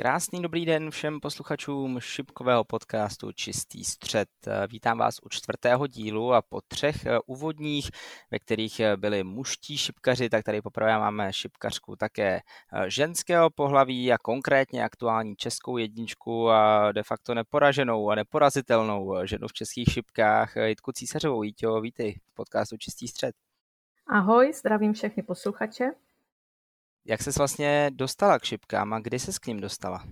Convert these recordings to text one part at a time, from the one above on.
Krásný dobrý den všem posluchačům šipkového podcastu Čistý střed. Vítám vás u čtvrtého dílu a po třech eh, úvodních, ve kterých eh, byli muští šipkaři, tak tady poprvé máme šipkařku také eh, ženského pohlaví a konkrétně aktuální českou jedničku a de facto neporaženou a neporazitelnou ženu v českých šipkách Jitku Císařovou. Jítě, vítej v podcastu Čistý střed. Ahoj, zdravím všechny posluchače. Jak ses vlastně dostala k šipkám a kdy ses k ním dostala?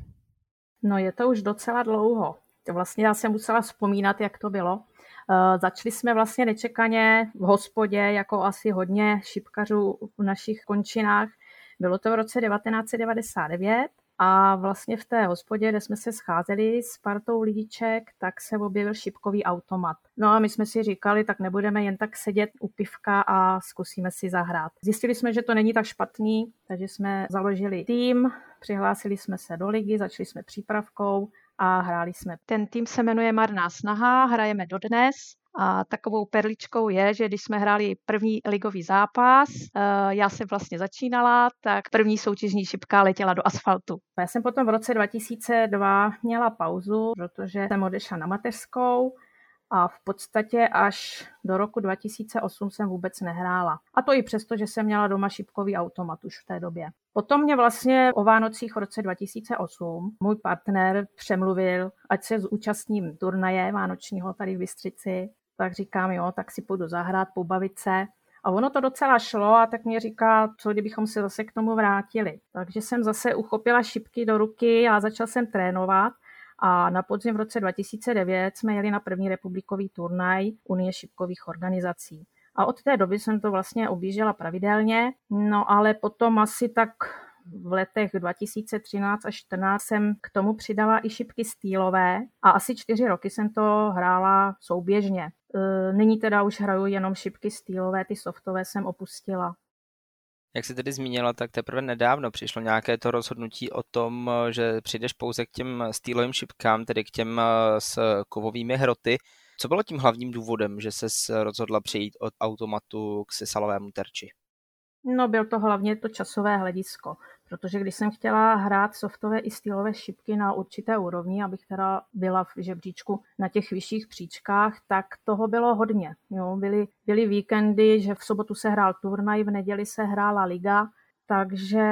No je to už docela dlouho. Vlastně já jsem musela vzpomínat, jak to bylo. Uh, začali jsme vlastně nečekaně v hospodě, jako asi hodně šipkařů v našich končinách. Bylo to v roce 1999 a vlastně v té hospodě, kde jsme se scházeli s partou lidiček, tak se objevil šipkový automat. No a my jsme si říkali, tak nebudeme jen tak sedět u pivka a zkusíme si zahrát. Zjistili jsme, že to není tak špatný, takže jsme založili tým, přihlásili jsme se do ligy, začali jsme přípravkou a hráli jsme. Ten tým se jmenuje Marná snaha, hrajeme dodnes a takovou perličkou je, že když jsme hráli první ligový zápas, eh, já jsem vlastně začínala, tak první soutěžní šipka letěla do asfaltu. Já jsem potom v roce 2002 měla pauzu, protože jsem odešla na mateřskou a v podstatě až do roku 2008 jsem vůbec nehrála. A to i přesto, že jsem měla doma šipkový automat už v té době. Potom mě vlastně o Vánocích v roce 2008 můj partner přemluvil, ať se zúčastním turnaje vánočního tady v Bystřici tak říkám, jo, tak si půjdu zahrát, pobavit se. A ono to docela šlo a tak mě říká, co kdybychom se zase k tomu vrátili. Takže jsem zase uchopila šipky do ruky a začal jsem trénovat. A na podzim v roce 2009 jsme jeli na první republikový turnaj Unie šipkových organizací. A od té doby jsem to vlastně objížděla pravidelně, no ale potom asi tak v letech 2013 až 2014 jsem k tomu přidala i šipky stýlové a asi čtyři roky jsem to hrála souběžně. E, nyní teda už hraju jenom šipky stýlové, ty softové jsem opustila. Jak jsi tedy zmínila, tak teprve nedávno přišlo nějaké to rozhodnutí o tom, že přijdeš pouze k těm stýlovým šipkám, tedy k těm e, s kovovými hroty. Co bylo tím hlavním důvodem, že se rozhodla přejít od automatu k sesalovému terči? No, byl to hlavně to časové hledisko, protože když jsem chtěla hrát softové i stylové šipky na určité úrovni, abych teda byla v žebříčku na těch vyšších příčkách, tak toho bylo hodně. Jo. Byly, byly víkendy, že v sobotu se hrál turnaj, v neděli se hrála liga, takže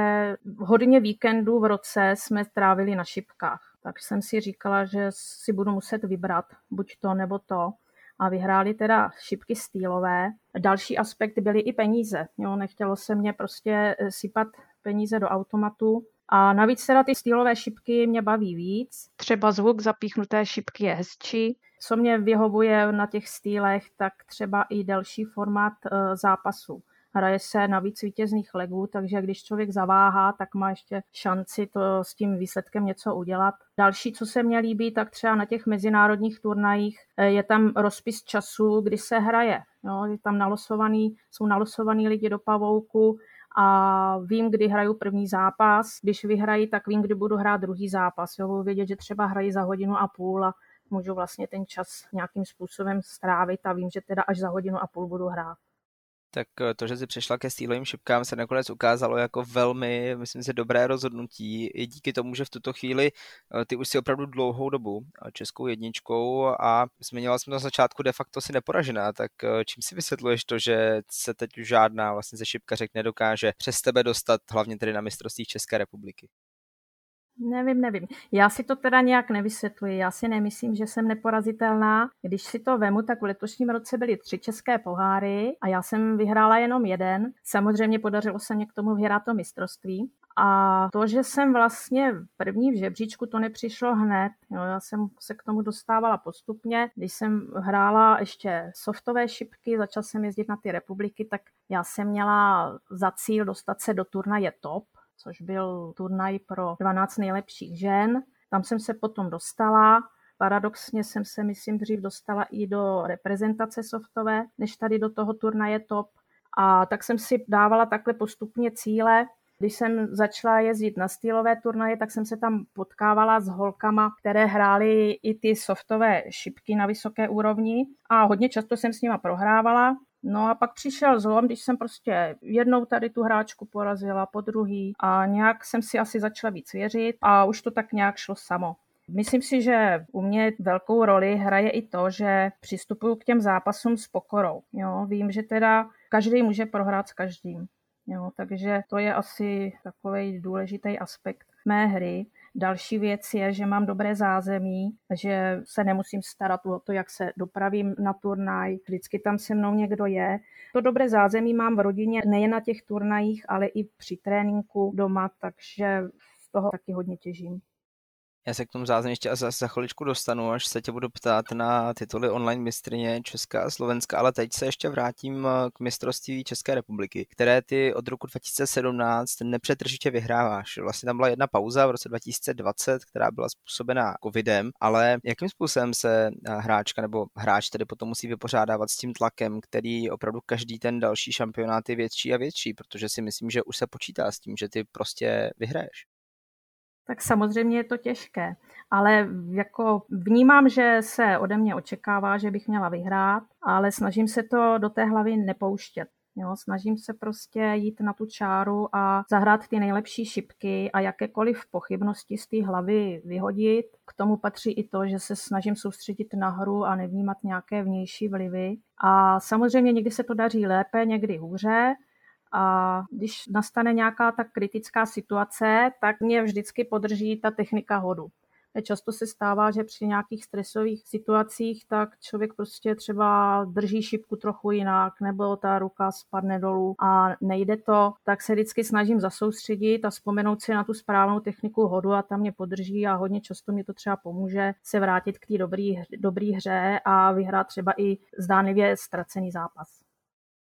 hodně víkendů v roce jsme trávili na šipkách. Tak jsem si říkala, že si budu muset vybrat buď to nebo to a vyhráli teda šipky stýlové. Další aspekt byly i peníze. Jo, nechtělo se mě prostě eh, sypat peníze do automatu. A navíc teda ty stýlové šipky mě baví víc. Třeba zvuk zapíchnuté šipky je hezčí. Co mě vyhovuje na těch stýlech, tak třeba i delší formát eh, zápasu. Hraje se na víc vítězných legů, takže když člověk zaváhá, tak má ještě šanci to s tím výsledkem něco udělat. Další, co se mně líbí, tak třeba na těch mezinárodních turnajích eh, je tam rozpis času, kdy se hraje. Jo, je tam nalosovaný, jsou nalosovaný lidi do pavouku, a vím, kdy hraju první zápas. Když vyhrají, tak vím, kdy budu hrát druhý zápas. Jo, budu vědět, že třeba hrají za hodinu a půl a můžu vlastně ten čas nějakým způsobem strávit a vím, že teda až za hodinu a půl budu hrát tak eh, to, že jsi přišla ke stýlovým šipkám, se nakonec ukázalo jako velmi, myslím si, dobré rozhodnutí. I díky tomu, že v tuto chvíli eh, ty už si opravdu dlouhou dobu eh, českou jedničkou a změnila jsem na začátku de facto si neporažená, tak čím si vysvětluješ to, že se teď už žádná vlastně ze šipkařek nedokáže přes tebe dostat, hlavně tedy na mistrovství České republiky? Nevím, nevím. Já si to teda nějak nevysvětluji. Já si nemyslím, že jsem neporazitelná. Když si to vemu, tak v letošním roce byly tři české poháry a já jsem vyhrála jenom jeden. Samozřejmě podařilo se mě k tomu vyhrát to mistrovství. A to, že jsem vlastně první v žebříčku, to nepřišlo hned. Jo, já jsem se k tomu dostávala postupně. Když jsem hrála ještě softové šipky, začal jsem jezdit na ty republiky, tak já jsem měla za cíl dostat se do turnaje top což byl turnaj pro 12 nejlepších žen. Tam jsem se potom dostala. Paradoxně jsem se, myslím, dřív dostala i do reprezentace softové, než tady do toho turnaje top. A tak jsem si dávala takhle postupně cíle. Když jsem začala jezdit na stylové turnaje, tak jsem se tam potkávala s holkama, které hrály i ty softové šipky na vysoké úrovni a hodně často jsem s nima prohrávala. No a pak přišel zlom, když jsem prostě jednou tady tu hráčku porazila, po druhý a nějak jsem si asi začala víc věřit a už to tak nějak šlo samo. Myslím si, že u mě velkou roli hraje i to, že přistupuju k těm zápasům s pokorou. Jo, vím, že teda každý může prohrát s každým. Jo, takže to je asi takový důležitý aspekt mé hry. Další věc je, že mám dobré zázemí, že se nemusím starat o to, jak se dopravím na turnaj, vždycky tam se mnou někdo je. To dobré zázemí mám v rodině nejen na těch turnajích, ale i při tréninku doma, takže z toho taky hodně těžím. Já se k tomu zázemí ještě za, za chviličku dostanu, až se tě budu ptát na tituly online mistrně Česká a Slovenska, ale teď se ještě vrátím eh, k mistrovství České republiky, které ty od roku 2017 nepřetržitě vyhráváš. Vlastně tam byla jedna pauza v roce 2020, která byla způsobená covidem, ale jakým způsobem se eh, hráčka nebo hráč tedy potom musí vypořádávat s tím tlakem, který opravdu každý ten další šampionát je větší a větší, protože si myslím, že už se počítá s tím, že ty prostě vyhraješ tak samozřejmě je to těžké. Ale jako vnímám, že se ode mě očekává, že bych měla vyhrát, ale snažím se to do té hlavy nepouštět. Jo, snažím se prostě jít na tu čáru a zahrát ty nejlepší šipky a jakékoliv pochybnosti z té hlavy vyhodit. K tomu patří i to, že se snažím soustředit na hru a nevnímat nějaké vnější vlivy. A samozřejmě někdy se to daří lépe, někdy hůře, a když nastane nějaká ta kritická situace, tak mě vždycky podrží ta technika hodu. Často se stává, že při nějakých stresových situacích tak člověk prostě třeba drží šipku trochu jinak, nebo ta ruka spadne dolů a nejde to, tak se vždycky snažím zasoustředit a vzpomenout si na tu správnou techniku hodu a tam mě podrží a hodně často mi to třeba pomůže se vrátit k té dobré hře a vyhrát třeba i zdánlivě ztracený zápas.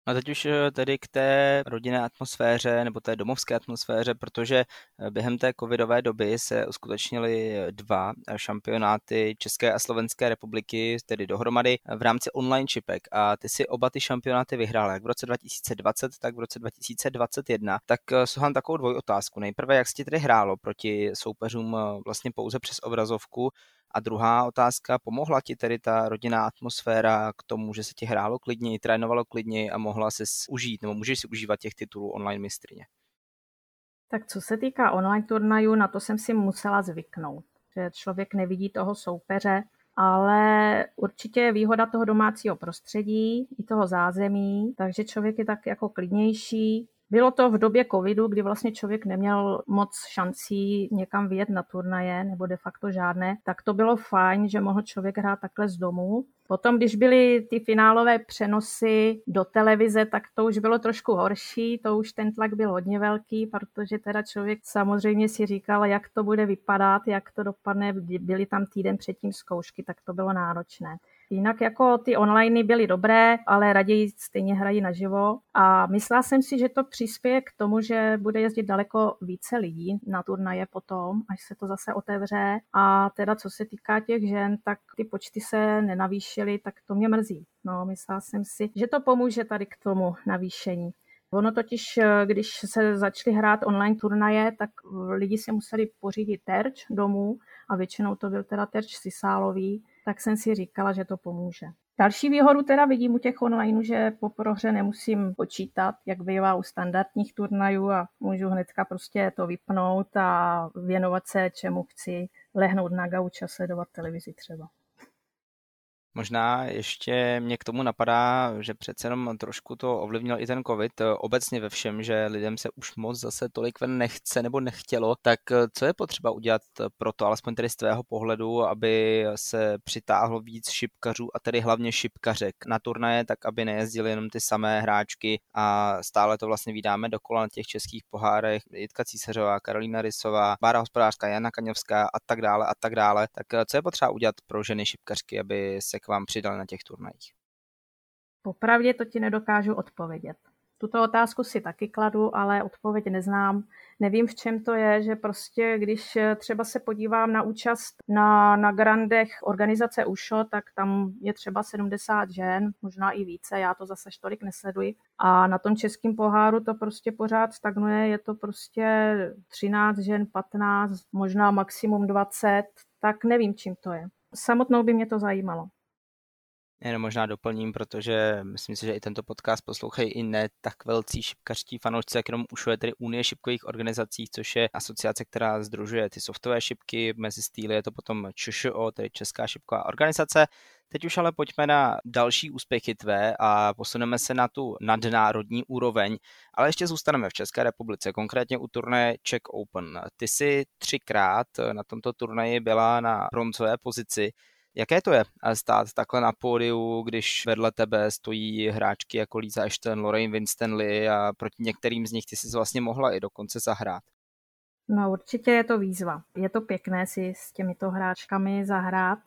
A teď už eh, tedy k té rodinné atmosféře nebo té domovské atmosféře, protože eh, během té covidové doby se uskutečnily dva šampionáty České a Slovenské republiky, tedy dohromady v rámci online čipek a ty si oba ty šampionáty vyhrála, jak v roce 2020, tak v roce 2021. Tak eh, sohám takovou dvojotázku. Nejprve, jak jsi tedy hrálo proti soupeřům vlastně pouze přes obrazovku a druhá otázka, pomohla ti tedy ta rodinná atmosféra k tomu, že se ti hrálo klidněji, trénovalo klidněji a mohla se užít, nebo můžeš si užívat těch titulů online mistrině? Tak co se týká online turnajů, na to jsem si musela zvyknout, že člověk nevidí toho soupeře, ale určitě je výhoda toho domácího prostředí i toho zázemí, takže člověk je tak jako klidnější, bylo to v době covidu, kdy vlastně člověk neměl moc šancí někam vyjet na turnaje, nebo de facto žádné, tak to bylo fajn, že mohl člověk hrát takhle z domu. Potom, když byly ty finálové přenosy do televize, tak to už bylo trošku horší, to už ten tlak byl hodně velký, protože teda člověk samozřejmě si říkal, jak to bude vypadat, jak to dopadne, byly tam týden předtím zkoušky, tak to bylo náročné. Jinak jako ty online byly dobré, ale raději stejně hrají naživo. A myslela jsem si, že to přispěje k tomu, že bude jezdit daleko více lidí na turnaje potom, až se to zase otevře. A teda co se týká těch žen, tak ty počty se nenavýšily, tak to mě mrzí. No, myslela jsem si, že to pomůže tady k tomu navýšení. Ono totiž, když se začaly hrát online turnaje, tak lidi si museli pořídit terč domů a většinou to byl teda terč sisálový, tak jsem si říkala, že to pomůže. Další výhodu teda vidím u těch online, že po prohře nemusím počítat, jak bývá u standardních turnajů a můžu hnedka prostě to vypnout a věnovat se čemu chci, lehnout na gauč a sledovat televizi třeba. Možná ještě mě k tomu napadá, že přece jenom trošku to ovlivnil i ten covid. Eh, obecně ve všem, že lidem se už moc zase tolik ven nechce nebo nechtělo, tak eh, co je potřeba udělat pro to, alespoň tedy z tvého pohledu, aby se přitáhlo víc šipkařů a tedy hlavně šipkařek na turnaje, tak aby nejezdili jenom ty samé hráčky? A stále to vlastně vydáme dokola na těch českých pohárech, Jitka Císařová, Karolína Rysová, Bára Hospodářská, Jana Kaňovská a tak dále a tak dále. Tak eh, co je potřeba udělat pro ženy šipkařky, aby se k vám přidali na těch turnajích? Popravdě to ti nedokážu odpovědět. Tuto otázku si taky kladu, ale odpověď neznám. Nevím, v čem to je, že prostě, když třeba se podívám na účast na, na grandech organizace UŠO, tak tam je třeba 70 žen, možná i více, já to zase tolik nesleduji. A na tom českém poháru to prostě pořád stagnuje, je to prostě 13 žen, 15, možná maximum 20, tak nevím, čím to je. Samotnou by mě to zajímalo. Jenom možná doplním, protože myslím si, že i tento podcast poslouchají i ne tak velcí šipkařští fanoušci, jak jenom ušuje tedy Unie šipkových organizací, což je asociace, která združuje ty softové šipky, mezi stýly je to potom ČŠO, tedy Česká šipková organizace. Teď už ale pojďme na další úspěchy tvé a posuneme se na tu nadnárodní úroveň, ale ještě zůstaneme v České republice, konkrétně u turnaje Czech Open. Ty si třikrát na tomto turnaji byla na bronzové pozici. Jaké to je stát takhle na pódiu, když vedle tebe stojí hráčky jako Lisa Ashton, Lorraine Winstanley a proti některým z nich ty jsi vlastně mohla i dokonce zahrát? No určitě je to výzva. Je to pěkné si s těmito hráčkami zahrát,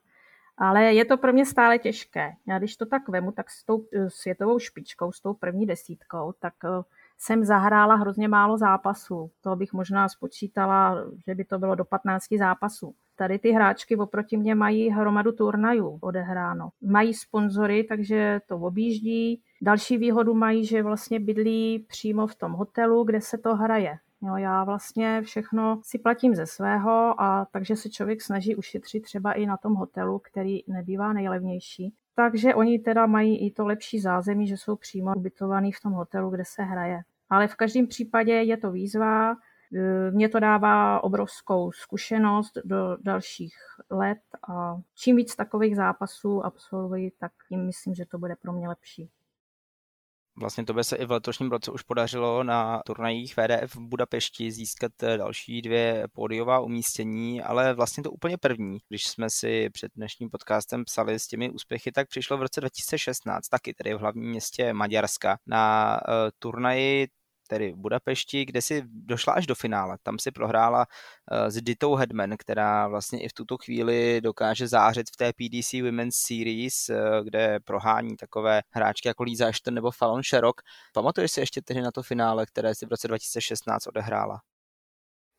ale je to pro mě stále těžké. Já když to tak vemu, tak s tou eh, světovou špičkou, s tou první desítkou, tak eh, jsem zahrála hrozně málo zápasů. To bych možná spočítala, že by to bylo do 15 zápasů. Tady ty hráčky oproti mě mají hromadu turnajů odehráno. Mají sponzory, takže to objíždí. Další výhodu mají, že vlastně bydlí přímo v tom hotelu, kde se to hraje. Jo, já vlastně všechno si platím ze svého a takže se člověk snaží ušetřit třeba i na tom hotelu, který nebývá nejlevnější. Takže oni teda mají i to lepší zázemí, že jsou přímo ubytovaný v tom hotelu, kde se hraje. Ale v každém případě je to výzva, mě to dává obrovskou zkušenost do dalších let a čím víc takových zápasů absolvuji, tak tím myslím, že to bude pro mě lepší. Vlastně to by se i v letošním roce už podařilo na turnajích VDF v Budapešti získat eh, další dvě pódiová umístění, ale vlastně to úplně první, když jsme si před dnešním podcastem psali s těmi úspěchy, tak přišlo v roce 2016, taky tedy v hlavním městě Maďarska, na uh, turnaji tedy v Budapešti, kde si došla až do finále. Tam si prohrála eh, s Ditou Hedman, která vlastně i v tuto chvíli dokáže zářit v té PDC Women's Series, eh, kde prohání takové hráčky jako Lisa Ashton nebo Fallon Sherrock. Pamatuješ si ještě tedy na to finále, které si v roce 2016 odehrála?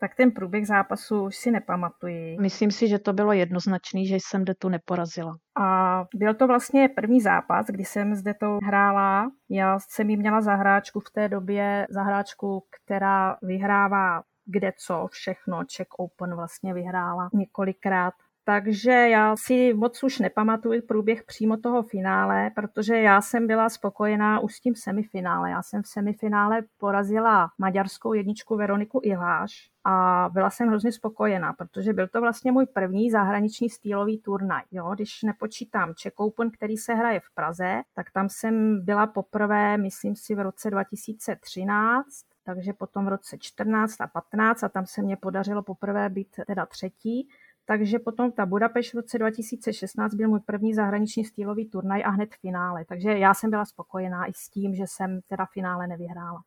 Tak ten průběh zápasu už si nepamatuji. Myslím si, že to bylo jednoznačný, že jsem Detu neporazila. A byl to vlastně první zápas, kdy jsem s Detou hrála. Já jsem jí měla zahráčku v té době, zahráčku, která vyhrává kde co, všechno, Czech Open vlastně vyhrála několikrát. Takže já si moc už nepamatuju průběh přímo toho finále, protože já jsem byla spokojená už s tím semifinále. Já jsem v semifinále porazila maďarskou jedničku Veroniku Iláš a byla jsem hrozně spokojená, protože byl to vlastně můj první zahraniční stýlový turnaj. Jo, když nepočítám Czech Open, který se hraje v Praze, tak tam jsem byla poprvé, myslím si, v roce 2013 takže potom v roce 14 a 15 a tam se mě podařilo poprvé být teda třetí. Takže potom ta Budapešť v roce 2016 byl můj první zahraniční stylový turnaj a hned finále. Takže já jsem byla spokojená i s tím, že jsem teda finále nevyhrála.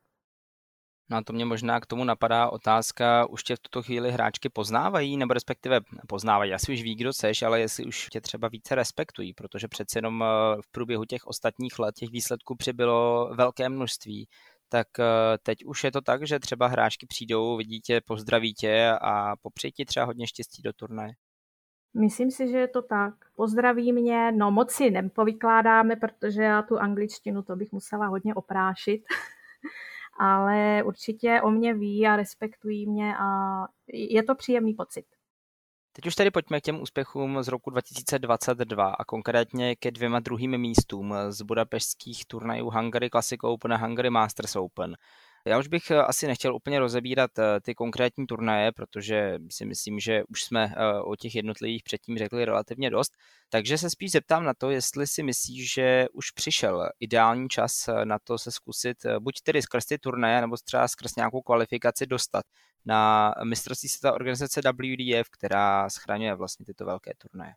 No a to mě možná k tomu napadá otázka, už tě v tuto chvíli hráčky poznávají, nebo respektive poznávají, asi už ví, kdo seš, ale jestli už tě třeba více respektují, protože přece jenom eh, v průběhu těch ostatních let těch výsledků přibylo velké množství tak eh, teď už je to tak, že třeba hráčky přijdou, vidí tě, pozdraví tě a popřeji ti třeba hodně štěstí do turnaje. Myslím si, že je to tak. Pozdraví mě, no moc si nepovykládáme, protože já tu angličtinu to bych musela hodně oprášit, ale určitě o mě ví a respektují mě a je to příjemný pocit. Teď už tady pojďme k těm úspěchům z roku 2022 a konkrétně ke dvěma druhým místům z budapešských turnajů Hungary Classic Open a Hungary Masters Open. Já už bych asi nechtěl úplně rozebírat eh, ty konkrétní turnaje, protože si myslím, že už jsme eh, o těch jednotlivých předtím řekli relativně dost. Takže se spíš zeptám na to, jestli si myslíš, že už přišel ideální čas eh, na to se zkusit buď tedy skrz ty turnaje, nebo třeba skrz nějakou kvalifikaci dostat na mistrovství světa organizace WDF, která schraňuje vlastně tyto velké turnaje.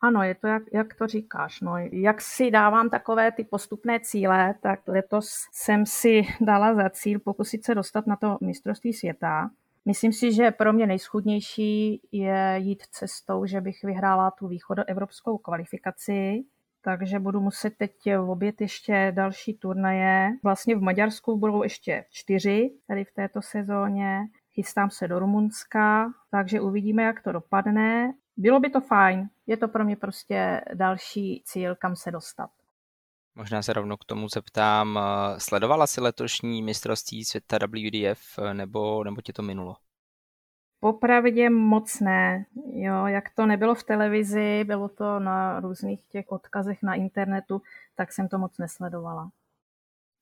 Ano, je to, jak, jak to říkáš. No, jak si dávám takové ty postupné cíle, tak letos jsem si dala za cíl pokusit se dostat na to mistrovství světa. Myslím si, že pro mě nejschudnější je jít cestou, že bych vyhrála tu východoevropskou kvalifikaci, takže budu muset teď obět ještě další turnaje. Vlastně v Maďarsku budou ještě čtyři tady v této sezóně. Chystám se do Rumunska, takže uvidíme, jak to dopadne. Bylo by to fajn, je to pro mě prostě další cíl, kam se dostat. Možná se rovnou k tomu zeptám, sledovala si letošní mistrovství světa WDF nebo, nebo tě to minulo? Popravdě moc ne. Jo, jak to nebylo v televizi, bylo to na různých těch odkazech na internetu, tak jsem to moc nesledovala.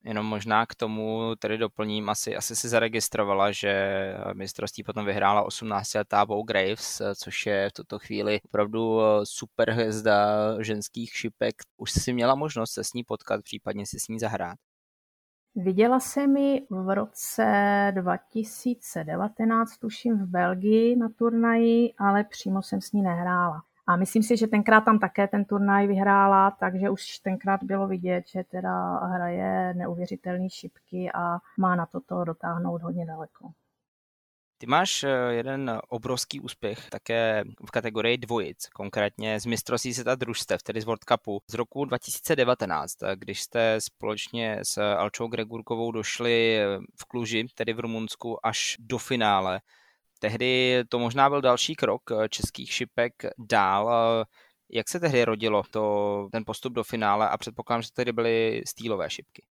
Jenom možná k tomu tedy doplním, asi, asi si zaregistrovala, že mistrovství potom vyhrála 18 letá Bo Graves, což je v tuto chvíli opravdu super hvězda ženských šipek. Už jsi měla možnost se s ní potkat, případně si s ní zahrát? Viděla jsem ji v roce 2019, tuším v Belgii na turnaji, ale přímo jsem s ní nehrála. A myslím si, že tenkrát tam také ten turnaj vyhrála, takže už tenkrát bylo vidět, že teda hraje neuvěřitelné šipky a má na toto dotáhnout hodně daleko. Ty máš eh, jeden obrovský úspěch také v kategorii dvojic, konkrétně z mistrovství světa družstev, tedy z World Cupu z roku 2019, když jste společně s Alčou Gregurkovou došli v Kluži, tedy v Rumunsku, až do finále. Tehdy to možná byl další krok eh, českých šipek dál. Jak se tehdy rodilo to, ten postup do finále a předpokládám, že tehdy byly stýlové šipky?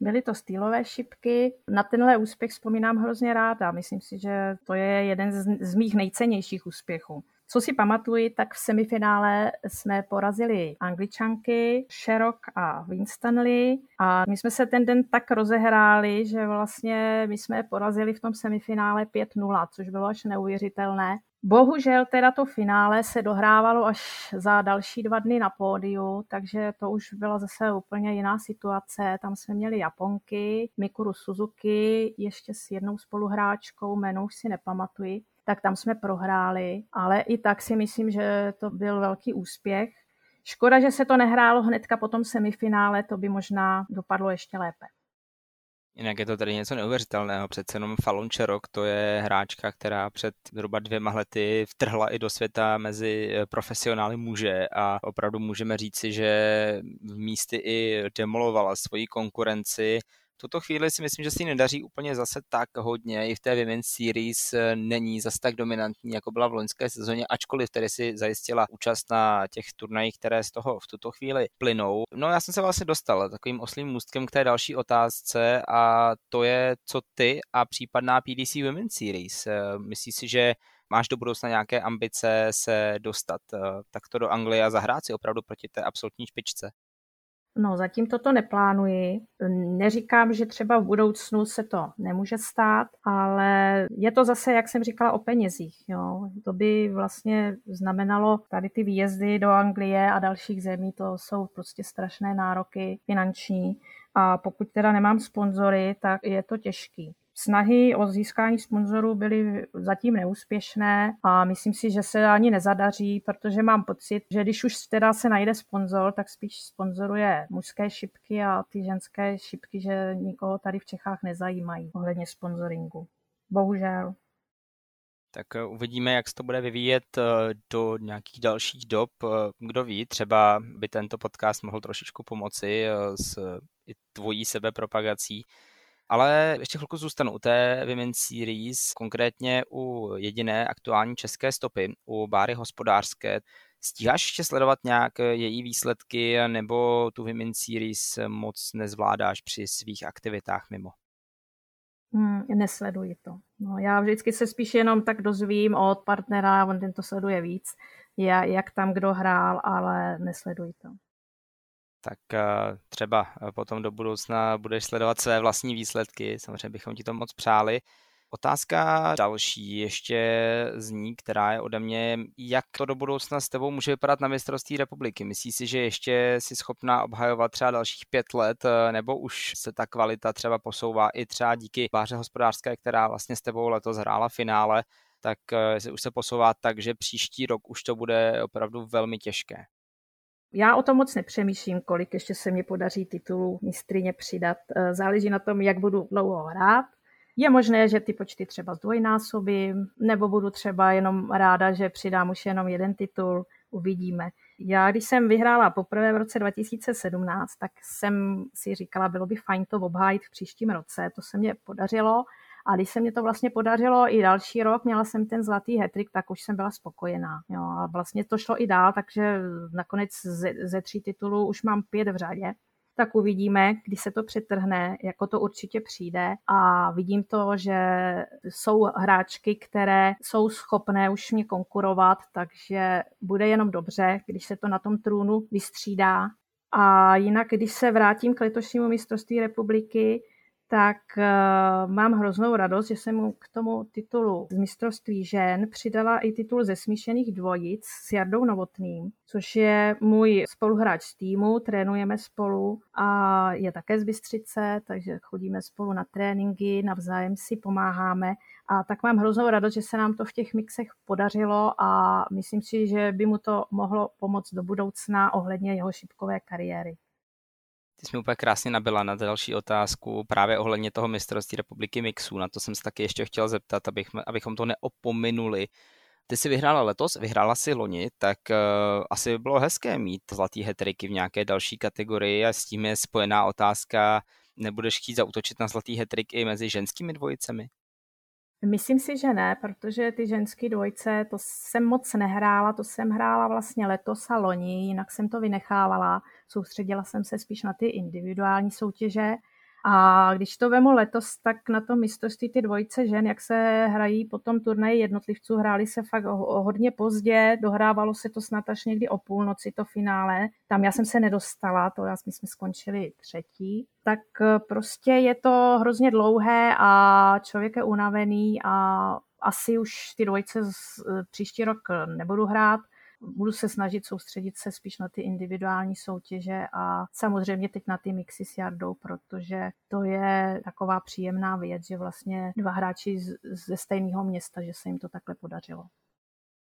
Byly to stýlové šipky. Na tenhle úspěch vzpomínám hrozně ráda. Myslím si, že to je jeden z, z mých nejcennějších úspěchů. Co si pamatuji, tak v semifinále jsme porazili Angličanky, Sherrock a Winstanley a my jsme se ten den tak rozehráli, že vlastně my jsme porazili v tom semifinále 5-0, což bylo až neuvěřitelné. Bohužel teda to finále se dohrávalo až za další dva dny na pódiu, takže to už byla zase úplně jiná situace. Tam jsme měli Japonky, Mikuru Suzuki, ještě s jednou spoluhráčkou, jméno už si nepamatuji, tak tam jsme prohráli, ale i tak si myslím, že to byl velký úspěch. Škoda, že se to nehrálo hnedka po tom semifinále, to by možná dopadlo ještě lépe. Jinak je to tady něco neuvěřitelného. Přece jenom Fallon Čerok, to je hráčka, která před zhruba dvěma lety vtrhla i do světa mezi eh, profesionály muže a opravdu můžeme říci, že v místy i demolovala svoji konkurenci tuto chvíli si myslím, že si nedaří úplně zase tak hodně. I v té Women's Series eh, není zase tak dominantní, jako byla v loňské sezóně, ačkoliv tedy si zajistila účast na těch turnajích, které z toho v tuto chvíli plynou. No já jsem se vlastně dostal takovým oslým můstkem k té další otázce a to je, co ty a případná PDC Women's Series. Eh, myslíš si, že máš do budoucna nějaké ambice se dostat eh, takto do Anglie a zahrát si opravdu proti té absolutní špičce? No, zatím toto neplánuji. Neříkám, že třeba v budoucnu se to nemůže stát, ale je to zase, jak jsem říkala, o penězích. Jo. To by vlastně znamenalo tady ty výjezdy do Anglie a dalších zemí, to jsou prostě strašné nároky finanční. A pokud teda nemám sponzory, tak je to těžký. Snahy o získání sponzorů byly zatím neúspěšné a myslím si, že se ani nezadaří, protože mám pocit, že když už teda se najde sponzor, tak spíš sponzoruje mužské šipky a ty ženské šipky, že nikoho tady v Čechách nezajímají ohledně sponsoringu. Bohužel. Tak eh, uvidíme, jak se to bude vyvíjet eh, do nějakých dalších dob. Eh, kdo ví, třeba by tento podcast mohl trošičku pomoci s i tvojí sebepropagací ale ještě chvilku zůstanu u té Women's Series, konkrétně u jediné aktuální české stopy, u Báry hospodářské. Stíháš ještě sledovat nějak její výsledky, nebo tu Women's Series moc nezvládáš při svých aktivitách mimo? Hmm, nesleduji to. No, já vždycky se spíš jenom tak dozvím od partnera, on ten to sleduje víc, jak tam kdo hrál, ale nesleduji to tak eh, třeba eh, potom do budoucna budeš sledovat své vlastní výsledky. Samozřejmě bychom ti to moc přáli. Otázka další ještě zní, která je ode mě, jak to do budoucna s tebou může vypadat na mistrovství republiky? Myslíš si, že ještě jsi schopná obhajovat třeba dalších pět let, eh, nebo už se ta kvalita třeba posouvá i třeba díky báře hospodářské, která vlastně s tebou letos hrála finále, tak už se posouvá tak, že příští rok už to bude opravdu velmi těžké. Já o tom moc nepřemýšlím, kolik ještě se mi podaří titulu mistrině přidat. Eh, záleží na tom, jak budu dlouho hrát. Je možné, že ty počty třeba zdvojnásobím, nebo budu třeba jenom ráda, že přidám už jenom jeden titul, uvidíme. Já, když jsem vyhrála poprvé v roce 2017, tak jsem si říkala, bylo by fajn to obhájit v příštím roce. To se mě podařilo a když se mě to vlastně podařilo i další rok, měla jsem ten zlatý hetrik, tak už jsem byla spokojená. Jo, a vlastně to šlo i dál, takže nakonec ze, ze tří titulů už mám pět v řadě. tak uvidíme, kdy se to přetrhne, jako to určitě přijde a vidím to, že jsou hráčky, které jsou schopné už mě konkurovat, takže bude jenom dobře, když se to na tom trůnu vystřídá. A jinak, když se vrátím k letošnímu mistrovství republiky, tak uh, mám hroznou radost, že jsem mu k tomu titulu z mistrovství žen přidala i titul ze smíšených dvojic s Jardou Novotným, což je můj spoluhráč z týmu, trénujeme spolu a je také z Bystřice, takže chodíme spolu na tréninky, navzájem si pomáháme a tak mám hroznou radost, že se nám to v těch mixech podařilo a myslím si, že by mu to mohlo pomoct do budoucna ohledně jeho šipkové kariéry. Ty jsi mi úplně krásně nabila na další otázku právě ohledně toho mistrovství republiky mixů. Na to jsem se taky ještě chtěl zeptat, abych, abychom to neopominuli. Ty jsi vyhrála letos, vyhrála si loni, tak uh, asi by bylo hezké mít zlatý hetriky v nějaké další kategorii a s tím je spojená otázka, nebudeš chtít zautočit na zlatý hetrik i mezi ženskými dvojicemi? Myslím si, že ne, protože ty ženské dvojce, to jsem moc nehrála, to jsem hrála vlastně letos a loni, jinak jsem to vynechávala. Soustředila jsem se spíš na ty individuální soutěže a když to vemu letos, tak na tom mistrovství ty dvojice žen, jak se hrají potom turnaji jednotlivců, hráli se fakt hodně pozdě, dohrávalo se to snad až někdy o půlnoci to finále. Tam já jsem se nedostala, to já, my jsme skončili třetí. Tak eh, prostě je to hrozně dlouhé a člověk je unavený a asi už ty dvojice eh, příští rok nebudu hrát budu se snažit soustředit se spíš na ty individuální soutěže a samozřejmě teď na ty mixy s Jardou, protože to je taková příjemná věc, že vlastně dva hráči ze stejného města, že se jim to takhle podařilo.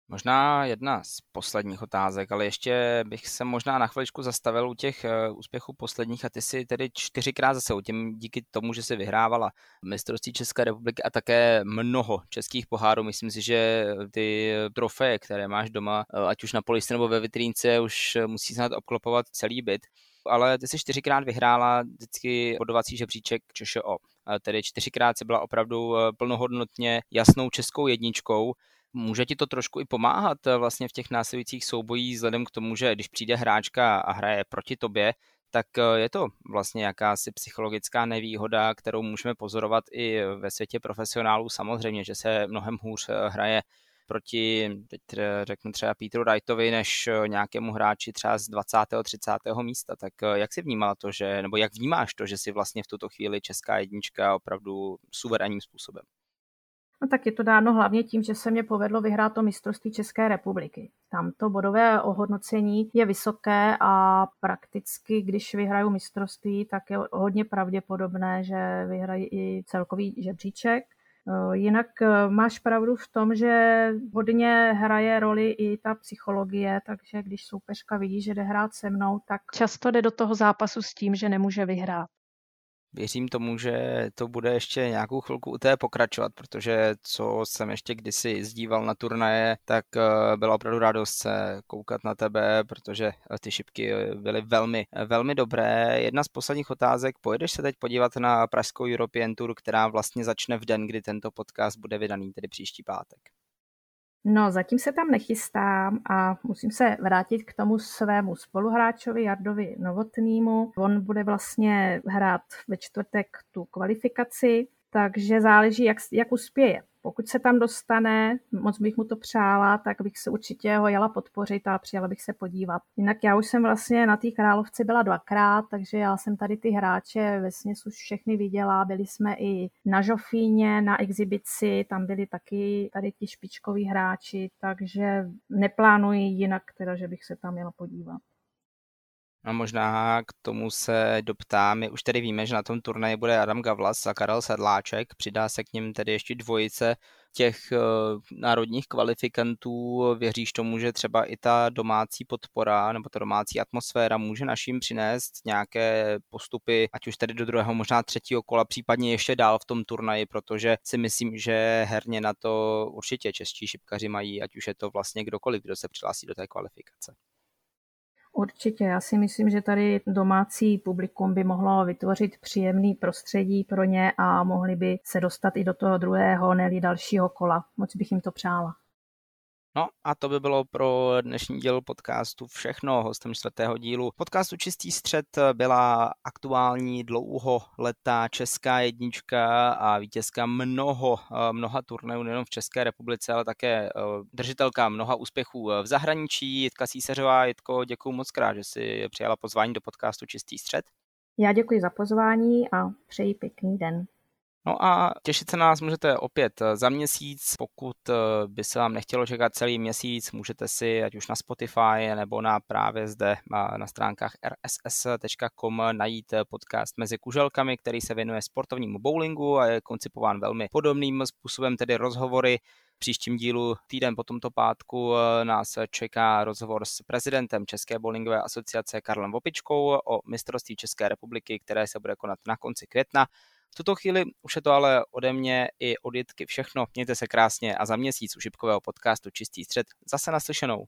Možná jedna z posledních otázek, ale ještě bych se možná na chviličku zastavil u těch eh, úspěchů posledních a ty si tedy čtyřikrát zase u těm díky tomu, že si vyhrávala mistrovství České republiky a také mnoho českých pohárů. Myslím si, že ty trofeje, které máš doma, eh, ať už na polici nebo ve vitrínce, už musí snad obklopovat celý byt ale ty si čtyřikrát vyhrála vždycky bodovací žebříček ČŠO. Tedy čtyřikrát si byla opravdu eh, plnohodnotně jasnou českou jedničkou. Může ti to trošku i pomáhat eh, vlastně v těch následujících soubojích, vzhledem k tomu, že když přijde hráčka a hraje proti tobě, tak eh, je to vlastně jakási psychologická nevýhoda, kterou můžeme pozorovat i ve světě profesionálů. Samozřejmě, že se mnohem hůř eh, hraje proti, teď řeknu třeba Peteru Wrightovi, než nějakému hráči třeba z 20. 30. místa. Tak jak si vnímala to, že, nebo jak vnímáš to, že si vlastně v tuto chvíli česká jednička opravdu suverénním způsobem? No tak je to dáno hlavně tím, že se mě povedlo vyhrát to mistrovství České republiky. Tam to bodové ohodnocení je vysoké a prakticky, když vyhraju mistrovství, tak je hodně pravděpodobné, že vyhrají i celkový žebříček. Eh, jinak eh, máš pravdu v tom, že hodně hraje roli i ta psychologie, takže když soupeřka vidí, že jde hrát se mnou, tak často jde do toho zápasu s tím, že nemůže vyhrát věřím tomu, že to bude ještě nějakou chvilku u té pokračovat, protože co jsem ještě kdysi zdíval na turnaje, tak eh, byla opravdu radost se koukat na tebe, protože eh, ty šipky eh, byly velmi, velmi dobré. Jedna z posledních otázek, pojedeš se teď podívat na Pražskou European Tour, která vlastně začne v den, kdy tento podcast bude vydaný, tedy příští pátek. No, zatím se tam nechystám a musím se vrátit k tomu svému spoluhráčovi Jardovi Novotnýmu. On bude vlastně hrát ve čtvrtek tu kvalifikaci, takže záleží, jak, jak uspěje. Pokud se tam dostane, moc bych mu to přála, tak bych se určitě ho jela podpořit a přijela bych se podívat. Jinak já už jsem vlastně na té královce byla dvakrát, takže já jsem tady ty hráče ve už všechny viděla. Byli jsme i na Žofíně, na exibici, tam byli taky tady ti špičkoví hráči, takže neplánuji jinak teda, že bych se tam měla podívat. A možná k tomu se doptám. My už tedy víme, že na tom turnaji bude Adam Gavlas a Karel Sedláček. Přidá se k ním tedy ještě dvojice těch uh, národních kvalifikantů. Věříš tomu, že třeba i ta domácí podpora nebo ta domácí atmosféra může našim přinést nějaké postupy, ať už tedy do druhého, možná třetího kola, případně ještě dál v tom turnaji, protože si myslím, že herně na to určitě čeští šipkaři mají, ať už je to vlastně kdokoliv, kdo se přihlásí do té kvalifikace. Určitě, já si myslím, že tady domácí publikum by mohlo vytvořit příjemný prostředí pro ně a mohli by se dostat i do toho druhého, nebo dalšího kola. Moc bych jim to přála. No a to by bylo pro dnešní díl podcastu všechno. Hostem čtvrtého dílu podcastu Čistý střed byla aktuální dlouholetá česká jednička a vítězka mnoho, mnoha turnajů nejen v České republice, ale také držitelka mnoha úspěchů v zahraničí. Jitka Císařová, Jitko, děkuji moc krát, že si přijala pozvání do podcastu Čistý střed. Já děkuji za pozvání a přeji pěkný den. No a těšit se na nás můžete opět eh, za měsíc. Pokud eh, by se vám nechtělo čekat celý měsíc, můžete si ať už na Spotify nebo na právě zde eh, na stránkách rss.com najít podcast Mezi kuželkami, který se věnuje sportovnímu bowlingu a je koncipován velmi podobným způsobem, tedy rozhovory v příštím dílu týden po tomto pátku nás čeká rozhovor s prezidentem České bowlingové asociace Karlem Vopičkou o mistrovství České republiky, které se bude konat na konci května. V tuto chvíli už je to ale ode mě i od Jitky všechno. Mějte se krásně a za měsíc u šipkového podcastu Čistý střed zase naslyšenou.